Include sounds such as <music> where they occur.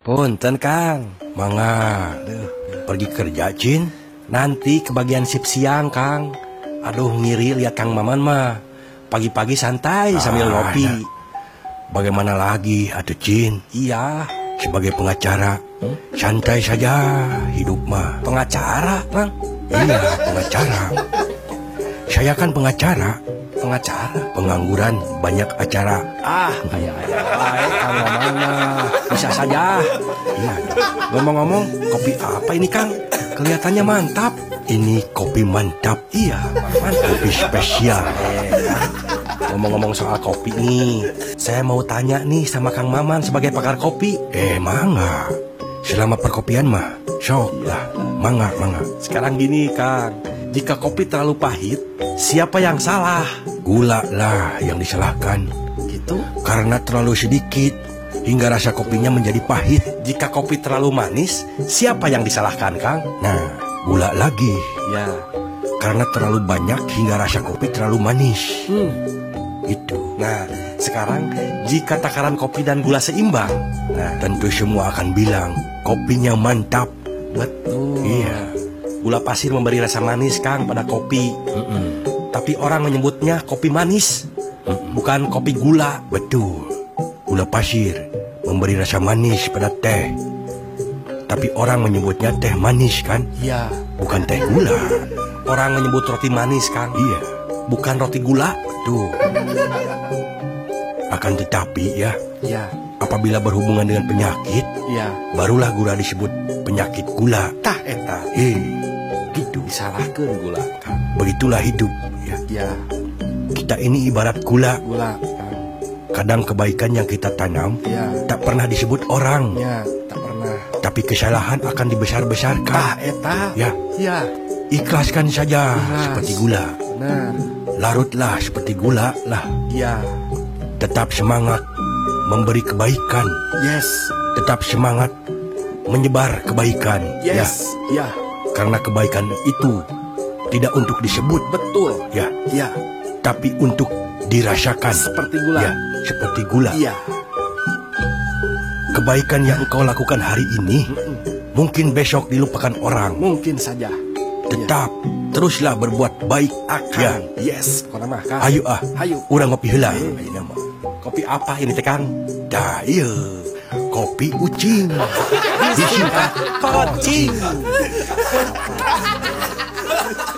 Punten Kang, mangga pergi kerja Cin. Nanti kebagian sip siang Kang. Aduh ngiri lihat Kang Maman mah. Pagi-pagi santai sambil Ah, ngopi. ya. Bagaimana lagi, atuh Cin? Iya, Sebagai pengacara, santai saja hidup mah. pengacara Kang. Iya, <laughs> pengacara. Saya kan pengacara, Pengacara. pengangguran banyak acara. Ah, kayak ayah mah. Bisa saja. Iya, Ngomong-ngomong, kopi apa ini Kang? Kelihatannya mantap. ini kopi mantap. Iya, mantap. Kopi spesial. Ngomong-ngomong soal kopi nih, saya mau tanya nih sama Kang Maman sebagai pakar kopi. Eh, mangga. Selama perkopian mah, sok lah. Mangga, mangga. Sekarang gini Kang, jika kopi terlalu pahit, siapa yang salah? Gula lah yang disalahkan. Gitu. Karena terlalu sedikit, hingga rasa kopinya menjadi pahit. Jika kopi terlalu manis, siapa yang disalahkan Kang? Nah, gula lagi. Ya. Karena terlalu banyak hingga rasa kopi terlalu manis. Hmm. Itu. Nah, sekarang jika takaran kopi dan gula seimbang, nah Tentu semua akan bilang, kopinya mantap. betul. Iya. Gula pasir memberi rasa manis Kang pada kopi, tapi orang menyebutnya kopi manis, bukan kopi gula. Betul. Gula pasir memberi rasa manis pada teh. Tapi orang menyebutnya teh manis kan? Iya. Bukan teh gula. Orang menyebut roti manis Kang, Iya. bukan roti gula. Tuh. Akan tetapi ya, Iya. apabila berhubungan dengan penyakit, Iya. barulah gula disebut penyakit gula. Tah eta Eh, gitu. disalahkan gula Kang. Begitulah hidup. Ya. Ya, Kita ini ibarat gula. gula. Kadang kebaikan yang kita tanam Ya, tak pernah disebut orang, ya, tak pernah. tapi kesalahan akan dibesar-besarkan. Eta. Ya, Ya, ikhlaskan saja Ikhlas. seperti gula. benar. Larutlah seperti gula lah. Ya, Tetap semangat memberi kebaikan. yes. Tetap semangat menyebar kebaikan. Yes. Ya, Ya, karena kebaikan itu tidak untuk disebut, betul. ya, Ya, tapi untuk dirasakan. seperti gula. Ya, seperti gula. Iya. Kebaikan yang engkau lakukan hari ini mungkin besok dilupakan orang. Mungkin saja. Tetap teruslah berbuat baik. Akan. Ya, Yes. Ayo ah, Ayo. urang ngopi heula. Eh. Ayeuna mah. Kopi apa ini teh Kang? Dah ieu kopi ucing. <laughs> Disingkat kocing. <laughs>